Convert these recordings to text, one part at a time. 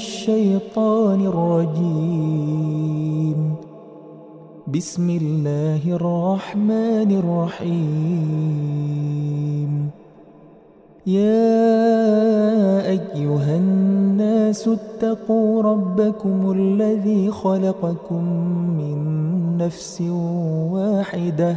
الشيطان الرجيم. بسم الله الرحمن الرحيم. يا أيها الناس اتقوا ربكم الذي خلقكم من نفس واحدة.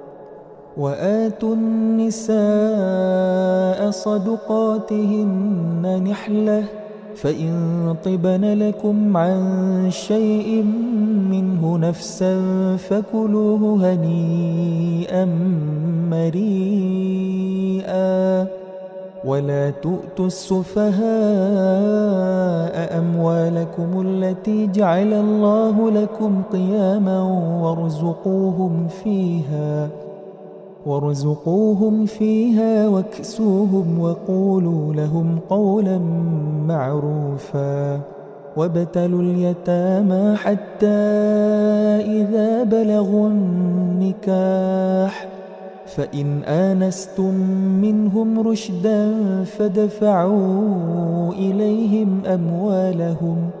وآتوا النساء صدقاتهن نحلة فإن طبن لكم عن شيء منه نفسا فكلوه هنيئا مريئا ولا تؤتوا السفهاء أموالكم التي جعل الله لكم قياما وارزقوهم فيها ۖ وارزقوهم فيها واكسوهم وقولوا لهم قولا معروفا وابتلوا اليتامى حتى إذا بلغوا النكاح فإن آنستم منهم رشدا فدفعوا إليهم أموالهم ۖ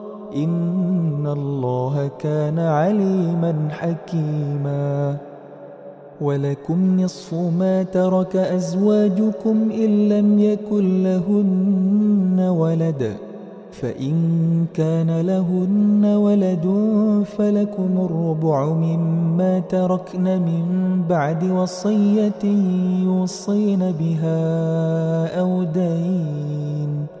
إن الله كان عليما حكيما ولكم نصف ما ترك أزواجكم إن لم يكن لهن ولد فإن كان لهن ولد فلكم الربع مما تركن من بعد وصية يوصين بها أو دين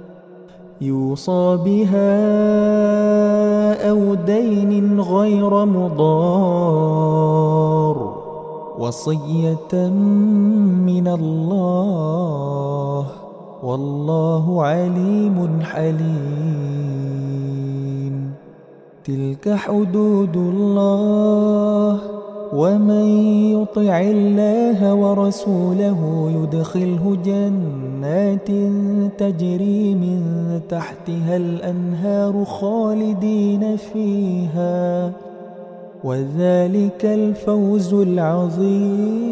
يوصى بها أو دين غير مضار وصية من الله والله عليم حليم. تلك حدود الله ومن يطع الله ورسوله يدخله جنات تجري من تحتها الأنهار خالدين فيها وذلك الفوز العظيم.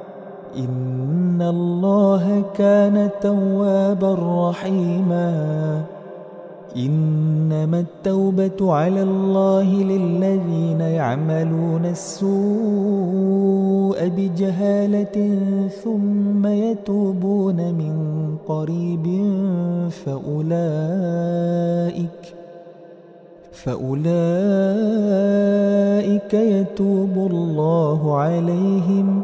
إن الله كان توابا رحيما إنما التوبة على الله للذين يعملون السوء بجهالة ثم يتوبون من قريب فأولئك فأولئك يتوب الله عليهم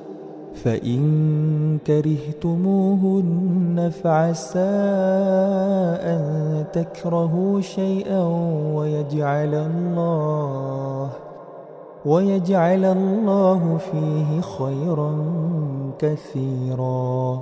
فإن كرهتموهن فعسى أن تكرهوا شيئا ويجعل الله ويجعل الله فيه خيرا كثيرا.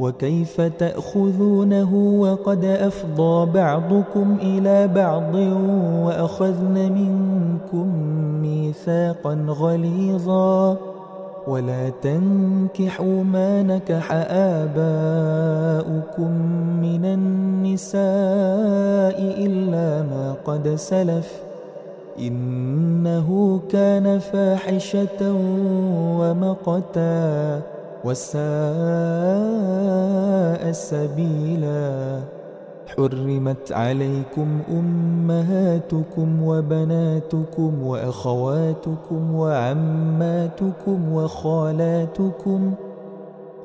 وكيف تأخذونه وقد أفضى بعضكم إلى بعض وأخذن منكم ميثاقا غليظا ولا تنكحوا ما نكح آباؤكم من النساء إلا ما قد سلف إنه كان فاحشة ومقتا وساء سبيلا. حرمت عليكم أمهاتكم وبناتكم وأخواتكم وعماتكم وخالاتكم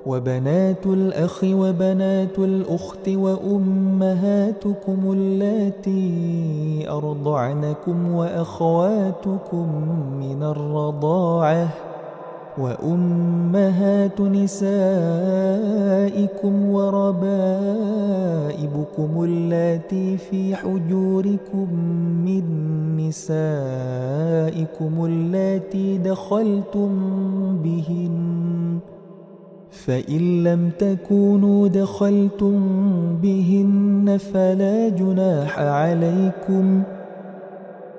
وبنات الأخ وبنات الأخت وأمهاتكم اللاتي أرضعنكم وأخواتكم من الرضاعة. وأمهات نسائكم وربائبكم اللاتي في حجوركم من نسائكم اللاتي دخلتم بهن فإن لم تكونوا دخلتم بهن فلا جناح عليكم ۖ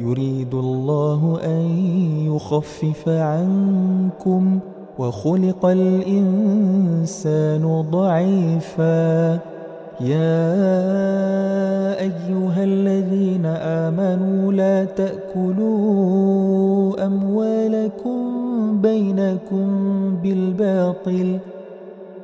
يريد الله أن يخفف عنكم وخلق الإنسان ضعيفا. يا أيها الذين آمنوا لا تأكلوا أموالكم بينكم بالباطل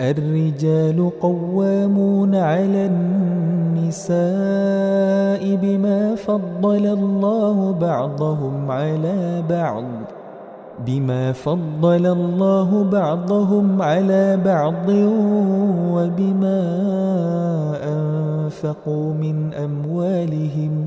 الرجال قوامون على النساء بما فضل الله بعضهم على بعض بما فضل الله بعضهم على بعض وبما أنفقوا من أموالهم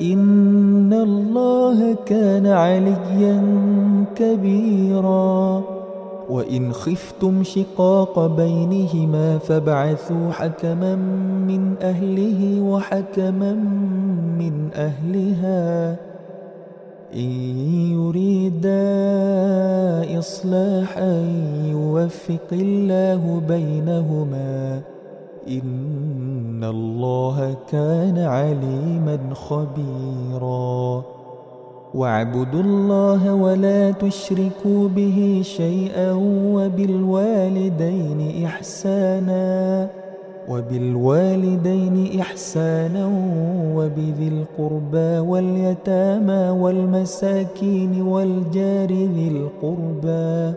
إن الله كان عليا كبيراً. وإن خفتم شقاق بينهما فابعثوا حكما من أهله وحكما من أهلها. إن يريدا إصلاحا يوفق الله بينهما. إن الله كان عليما خبيراً واعبدوا الله ولا تشركوا به شيئا وبالوالدين إحسانا وبالوالدين إحسانا وبذي القربى واليتامى والمساكين والجار ذي القربى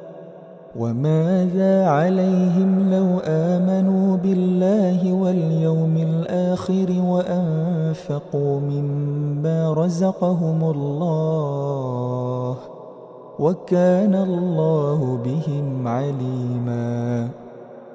وماذا عليهم لو آمنوا بالله واليوم الآخر وأنفقوا مما رزقهم الله وكان الله بهم عليماً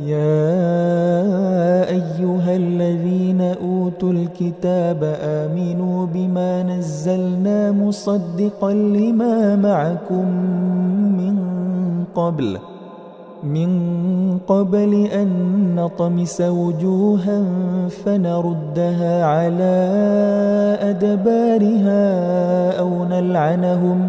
يا أيها الذين أوتوا الكتاب آمنوا بما نزلنا مصدقا لما معكم من قبل ۖ من قبل أن نطمس وجوها فنردها على أدبارها أو نلعنهم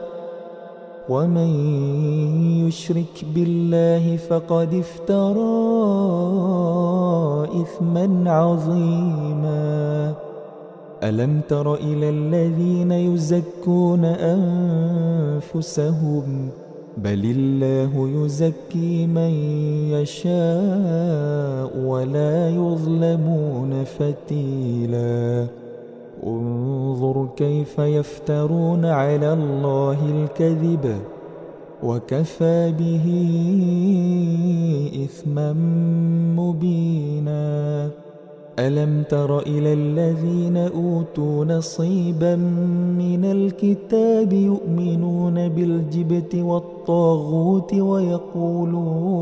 ومن يشرك بالله فقد افترى إثما عظيما ألم تر إلى الذين يزكون أنفسهم ؟ بل الله يزكي من يشاء ولا يظلمون فتيلا انظر كيف يفترون على الله الكذب وكفى به إثما مبينا. ألم تر إلى الذين أوتوا نصيبا من الكتاب يؤمنون بالجبت والطاغوت ويقولون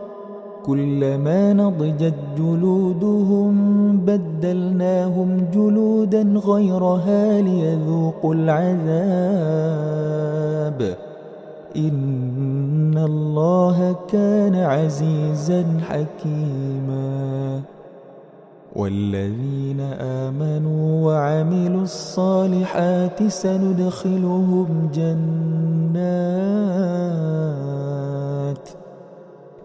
كلما نضجت جلودهم بدلناهم جلودا غيرها ليذوقوا العذاب. إن الله كان عزيزا حكيما. والذين آمنوا وعملوا الصالحات سندخلهم جنات.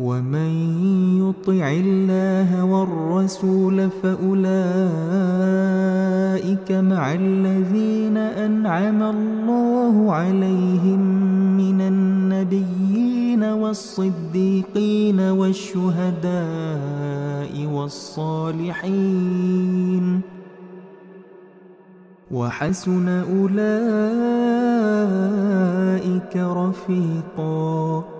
ومن يطع الله والرسول فأولئك مع الذين أنعم الله عليهم من النبيين والصديقين والشهداء والصالحين وحسن أولئك رفيقاً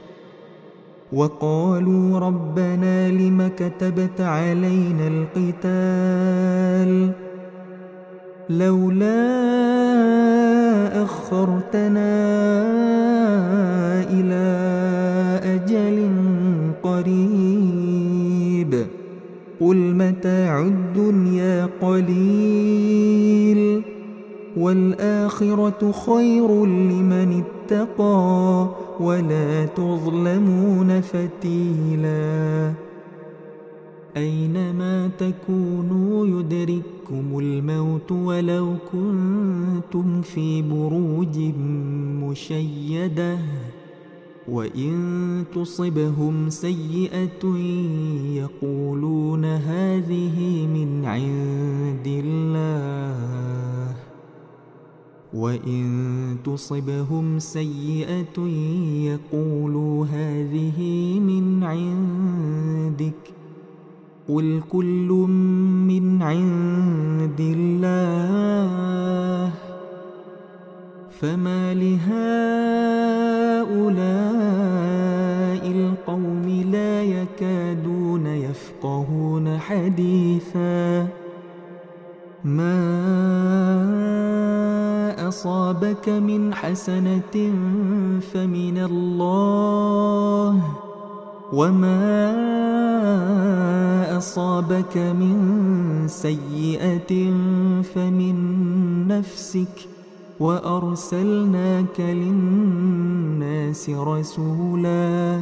وقالوا ربنا لم كتبت علينا القتال لولا أخرتنا إلى أجل قريب قل متاع الدنيا قليل والآخرة خير لمن اتقى ولا تظلمون فتيلا. أينما تكونوا يدرككم الموت ولو كنتم في بروج مشيدة. وإن تصبهم سيئة يقولون هذه من عند الله. وإن تصبهم سيئة يقولوا هذه من عندك قل كل من عند الله فما لهؤلاء القوم لا يكادون يفقهون حديثا ما أصابك من حسنة فمن الله وما أصابك من سيئة فمن نفسك وأرسلناك للناس رسولا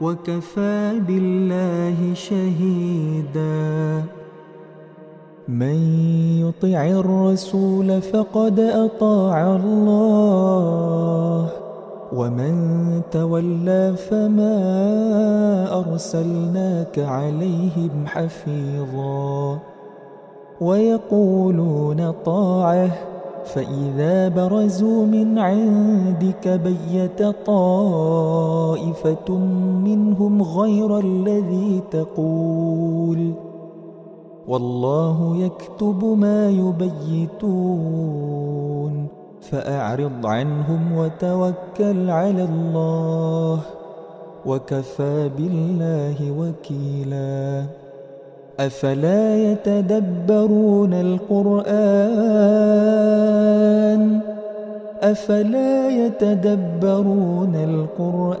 وكفى بالله شهيدا من يطع الرسول فقد أطاع الله ومن تولى فما أرسلناك عليهم حفيظا. ويقولون طاعة فإذا برزوا من عندك بيت طائفة منهم غير الذي تقول. والله يكتب ما يبيتون. فأعرض عنهم وتوكل على الله. وكفى بالله وكيلاً. أفلا يتدبرون القرآن؟ أفلا يتدبرون القرآن؟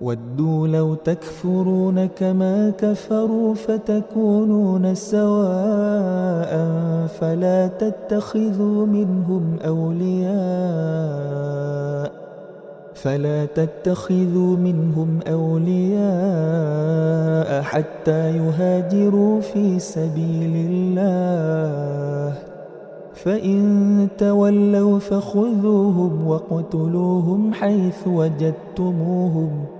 ودوا لو تكفرون كما كفروا فتكونون سواء فلا تتخذوا منهم أولياء فلا تتخذوا منهم أولياء حتى يهاجروا في سبيل الله فإن تولوا فخذوهم وقتلوهم حيث وجدتموهم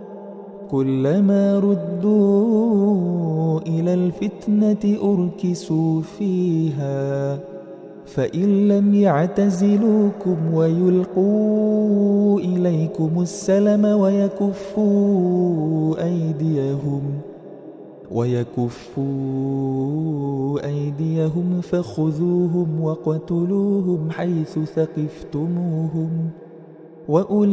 كلما ردوا إلى الفتنة أركسوا فيها فإن لم يعتزلوكم ويلقوا إليكم السلم ويكفوا أيديهم ويكفوا أيديهم فخذوهم وقتلوهم حيث ثقفتموهم ۖ. وأولئكم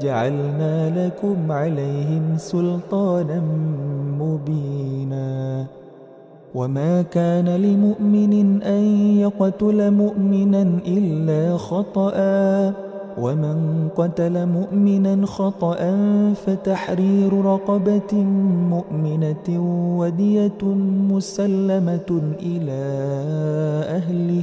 جعلنا لكم عليهم سلطانا مبينا وما كان لمؤمن أن يقتل مؤمنا إلا خطأ ومن قتل مؤمنا خطأ فتحرير رقبة مؤمنة ودية مسلمة إلى أهله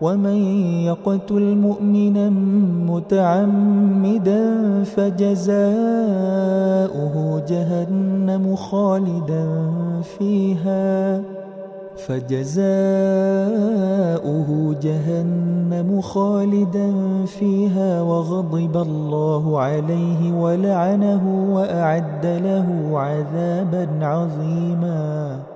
ومن يقتل مؤمنا متعمدا فجزاؤه جهنم خالدا فيها فجزاؤه جهنم خالدا فيها وغضب الله عليه ولعنه وأعد له عذابا عظيما.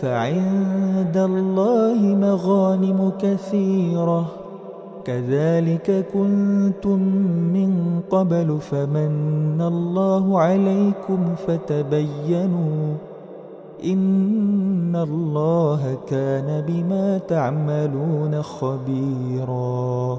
فعند الله مغانم كثيرة. كذلك كنتم من قبل فمن الله عليكم فتبينوا إن الله كان بما تعملون خبيرا.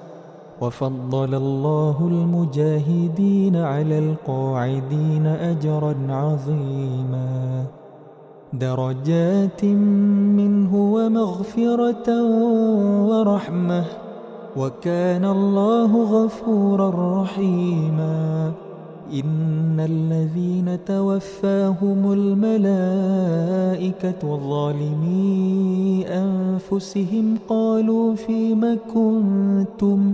وفضل الله المجاهدين على القاعدين أجرا عظيما. درجات منه ومغفرة ورحمة. وكان الله غفورا رحيما. إن الذين توفاهم الملائكة ظالمي أنفسهم قالوا فيم كنتم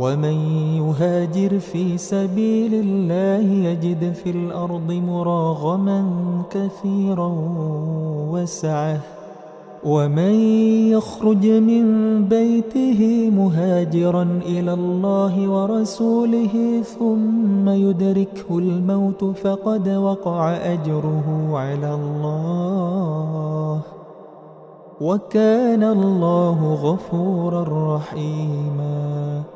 ومن يهاجر في سبيل الله يجد في الأرض مراغما كثيرا وسعة. ومن يخرج من بيته مهاجرا إلى الله ورسوله ثم يدركه الموت فقد وقع أجره على الله. وكان الله غفورا رحيما.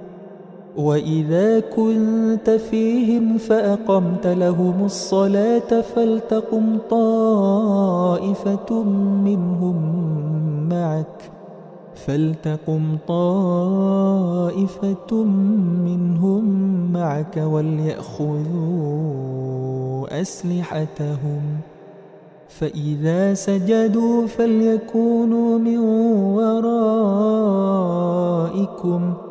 وإذا كنت فيهم فأقمت لهم الصلاة فلتقم طائفة منهم معك فلتقم طائفة منهم معك وليأخذوا أسلحتهم فإذا سجدوا فليكونوا من ورائكم ۖ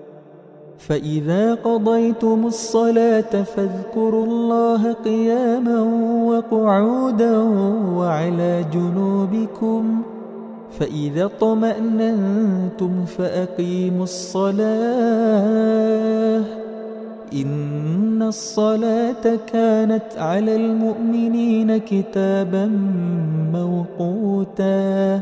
فإذا قضيتم الصلاة فاذكروا الله قياما وقعودا وعلى جنوبكم فإذا طمأننتم فأقيموا الصلاة إن الصلاة كانت على المؤمنين كتابا موقوتا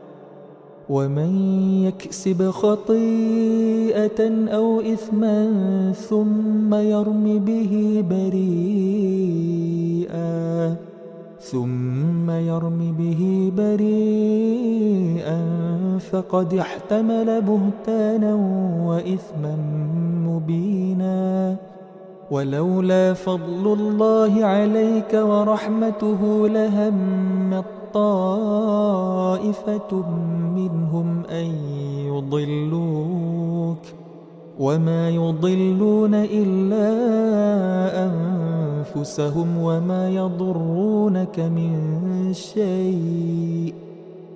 ومن يكسب خطيئة أو إثما ثم يرم به بريئا ثم يرم به بريئا فقد احتمل بهتانا وإثما مبينا. ولولا فضل الله عليك ورحمته لهم طائفة منهم أن يضلوك وما يضلون إلا أنفسهم وما يضرونك من شيء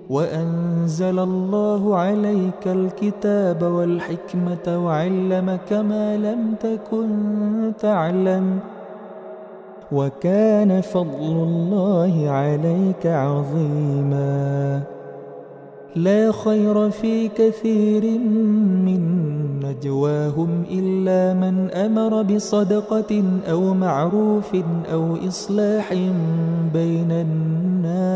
وأنزل الله عليك الكتاب والحكمة وعلمك ما لم تكن تعلم ۖ وكان فضل الله عليك عظيما. لا خير في كثير من نجواهم إلا من أمر بصدقة أو معروف أو إصلاح بين الناس.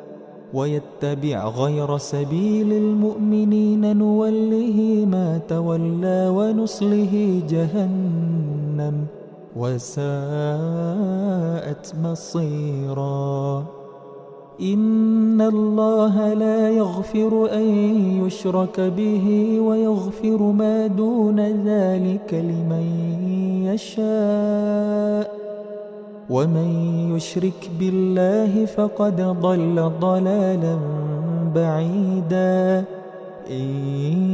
ويتبع غير سبيل المؤمنين نوله ما تولى ونصله جهنم وساءت مصيرا. إن الله لا يغفر أن يشرك به ويغفر ما دون ذلك لمن يشاء. ومن يشرك بالله فقد ضل ضلالا بعيدا إن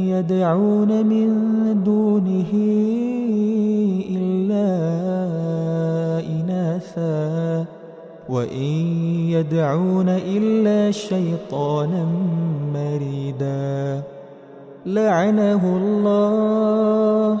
يدعون من دونه إلا إناثا وإن يدعون إلا شيطانا مريدا لعنه الله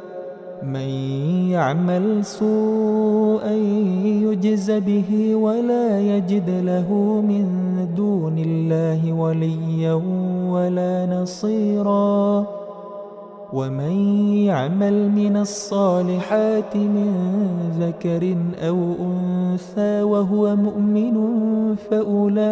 من يعمل سوءا يجز به ولا يجد له من دون الله وليا ولا نصيرا. ومن يعمل من الصالحات من ذكر أو أنثى وهو مؤمن فأولئك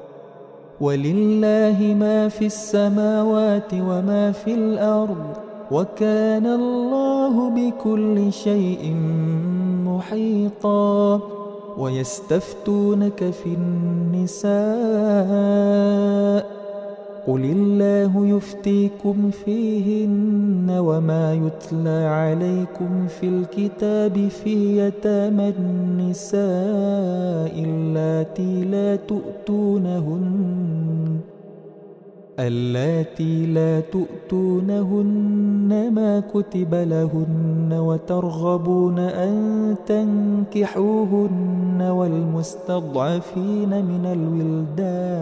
ولله ما في السماوات وما في الأرض وكان الله بكل شيء محيطا ويستفتونك في النساء قل الله يفتيكم فيهن وما يتلى عليكم في الكتاب في يتامى النساء اللاتي لا تؤتونهن اللاتي لا تؤتونهن ما كتب لهن وترغبون أن تنكحوهن والمستضعفين من الولدان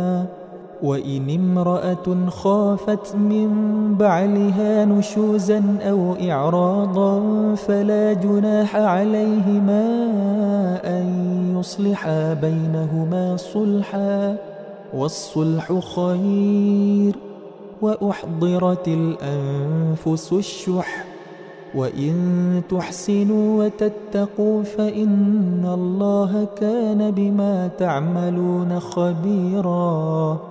وإن امرأة خافت من بعلها نشوزا أو إعراضا فلا جناح عليهما أن يصلحا بينهما صلحا والصلح خير وأحضرت الأنفس الشح وإن تحسنوا وتتقوا فإن الله كان بما تعملون خبيراً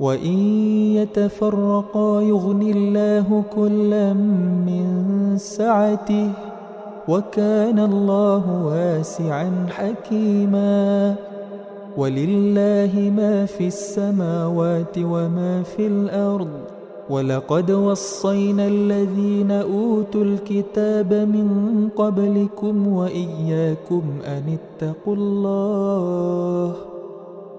وإن يتفرقا يغن الله كلا من سعته وكان الله واسعا حكيما. ولله ما في السماوات وما في الأرض ولقد وصينا الذين أوتوا الكتاب من قبلكم وإياكم أن اتقوا الله.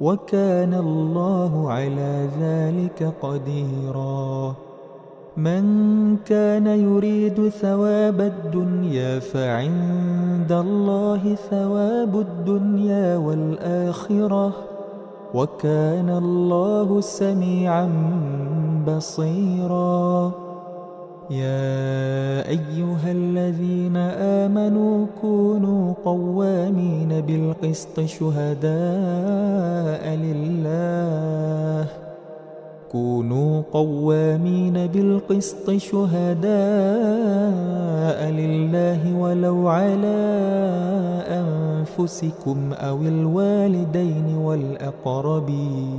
وكان الله على ذلك قديرا. من كان يريد ثواب الدنيا فعند الله ثواب الدنيا والآخرة. وكان الله سميعا بصيرا. يا أيها الذين آمنوا كونوا قوامين بالقسط شهداء لله. كونوا قوامين بالقسط شهداء لله ولو على أنفسكم أو الوالدين والأقربين.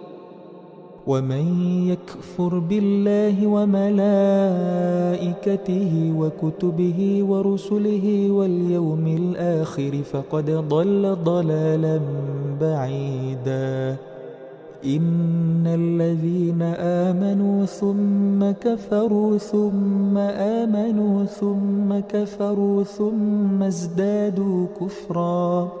ومن يكفر بالله وملائكته وكتبه ورسله واليوم الآخر فقد ضل ضلالا بعيدا. إن الذين آمنوا ثم كفروا ثم آمنوا ثم كفروا ثم ازدادوا كفراً.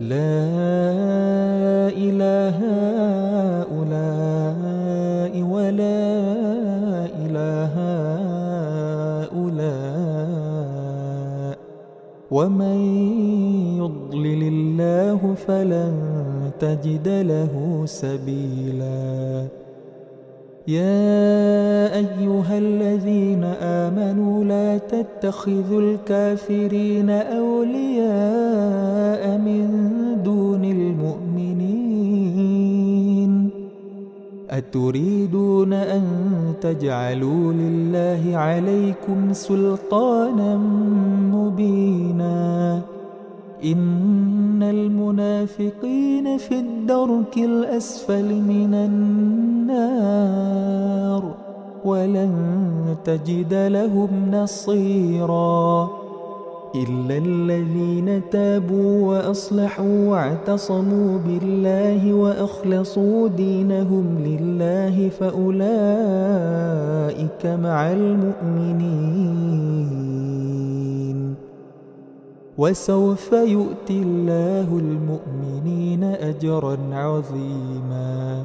لا إله هؤلاء ولا إله هؤلاء. ومن يضلل الله فلن تجد له سبيلا. يا أيها الذين آمنوا لا تتخذوا الكافرين أولياء من دون المؤمنين. أتريدون أن تجعلوا لله عليكم سلطانا مبينا. إن المنافقين في الدرك الأسفل من النار. ولن تجد لهم نصيرا إلا الذين تابوا وأصلحوا واعتصموا بالله وأخلصوا دينهم لله فأولئك مع المؤمنين. وسوف يؤتي الله المؤمنين أجرا عظيما.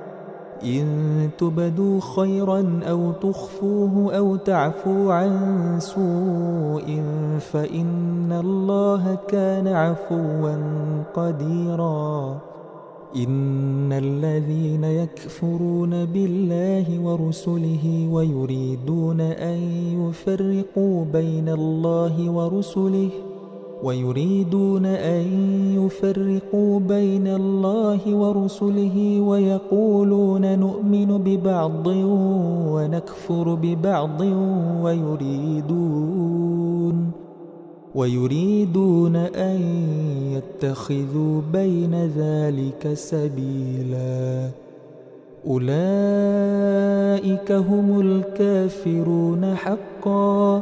إن تبدوا خيرا أو تخفوه أو تعفو عن سوء فإن الله كان عفوا قديراً. إن الذين يكفرون بالله ورسله ويريدون أن يفرقوا بين الله ورسله ويريدون أن يفرقوا بين الله ورسله ويقولون نؤمن ببعض ونكفر ببعض ويريدون ويريدون أن يتخذوا بين ذلك سبيلا. أولئك هم الكافرون حقا.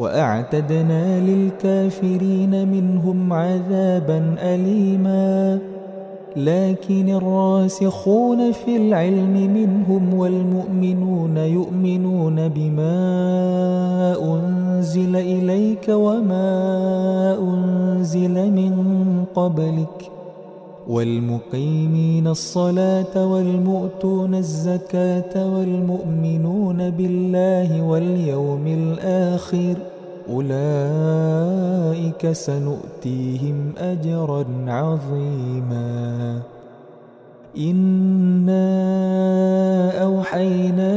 وأعتدنا للكافرين منهم عذابا أليما. لكن الراسخون في العلم منهم والمؤمنون يؤمنون بما أنزل إليك وما أنزل من قبلك. والمقيمين الصلاة والمؤتون الزكاة والمؤمنون بالله واليوم الآخر. أولئك سنؤتيهم أجرا عظيما. إنا أوحينا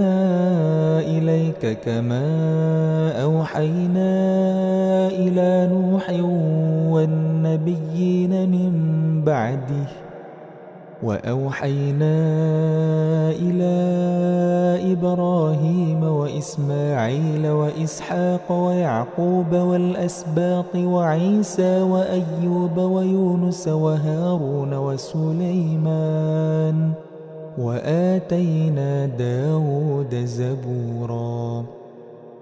إليك كما أوحينا إلى نوح والنبيين من بعده وأوحينا إلى إبراهيم وإسماعيل وإسحاق ويعقوب والأسباط وعيسى وأيوب ويونس وهارون وسليمان وآتينا داود زبوراً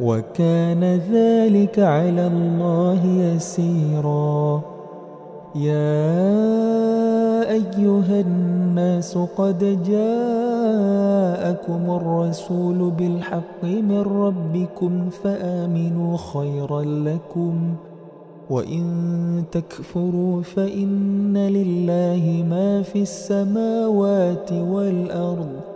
وكان ذلك على الله يسيرا. يا أيها الناس قد جاءكم الرسول بالحق من ربكم فآمنوا خيرا لكم وإن تكفروا فإن لله ما في السماوات والأرض.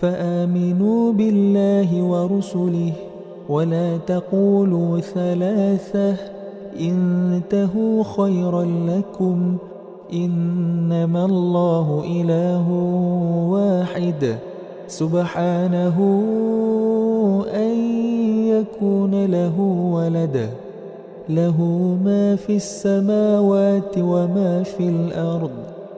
فآمنوا بالله ورسله ولا تقولوا ثلاثة انتهوا خيرا لكم إنما الله إله واحد سبحانه أن يكون له ولد له ما في السماوات وما في الأرض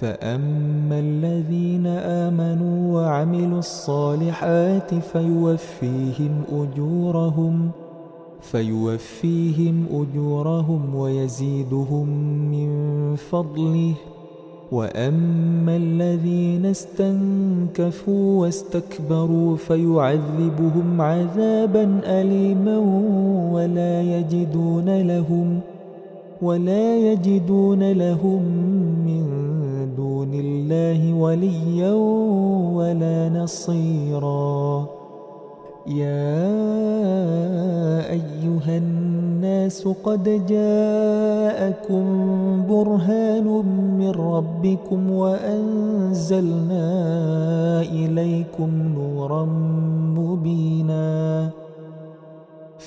فأما الذين آمنوا وعملوا الصالحات فيوفيهم أجورهم فيوفيهم أجورهم ويزيدهم من فضله وأما الذين استنكفوا واستكبروا فيعذبهم عذابا أليما ولا يجدون لهم ولا يجدون لهم من دون الله وليا ولا نصيرا. يا أيها الناس قد جاءكم برهان من ربكم وأنزلنا إليكم نورا مبينا.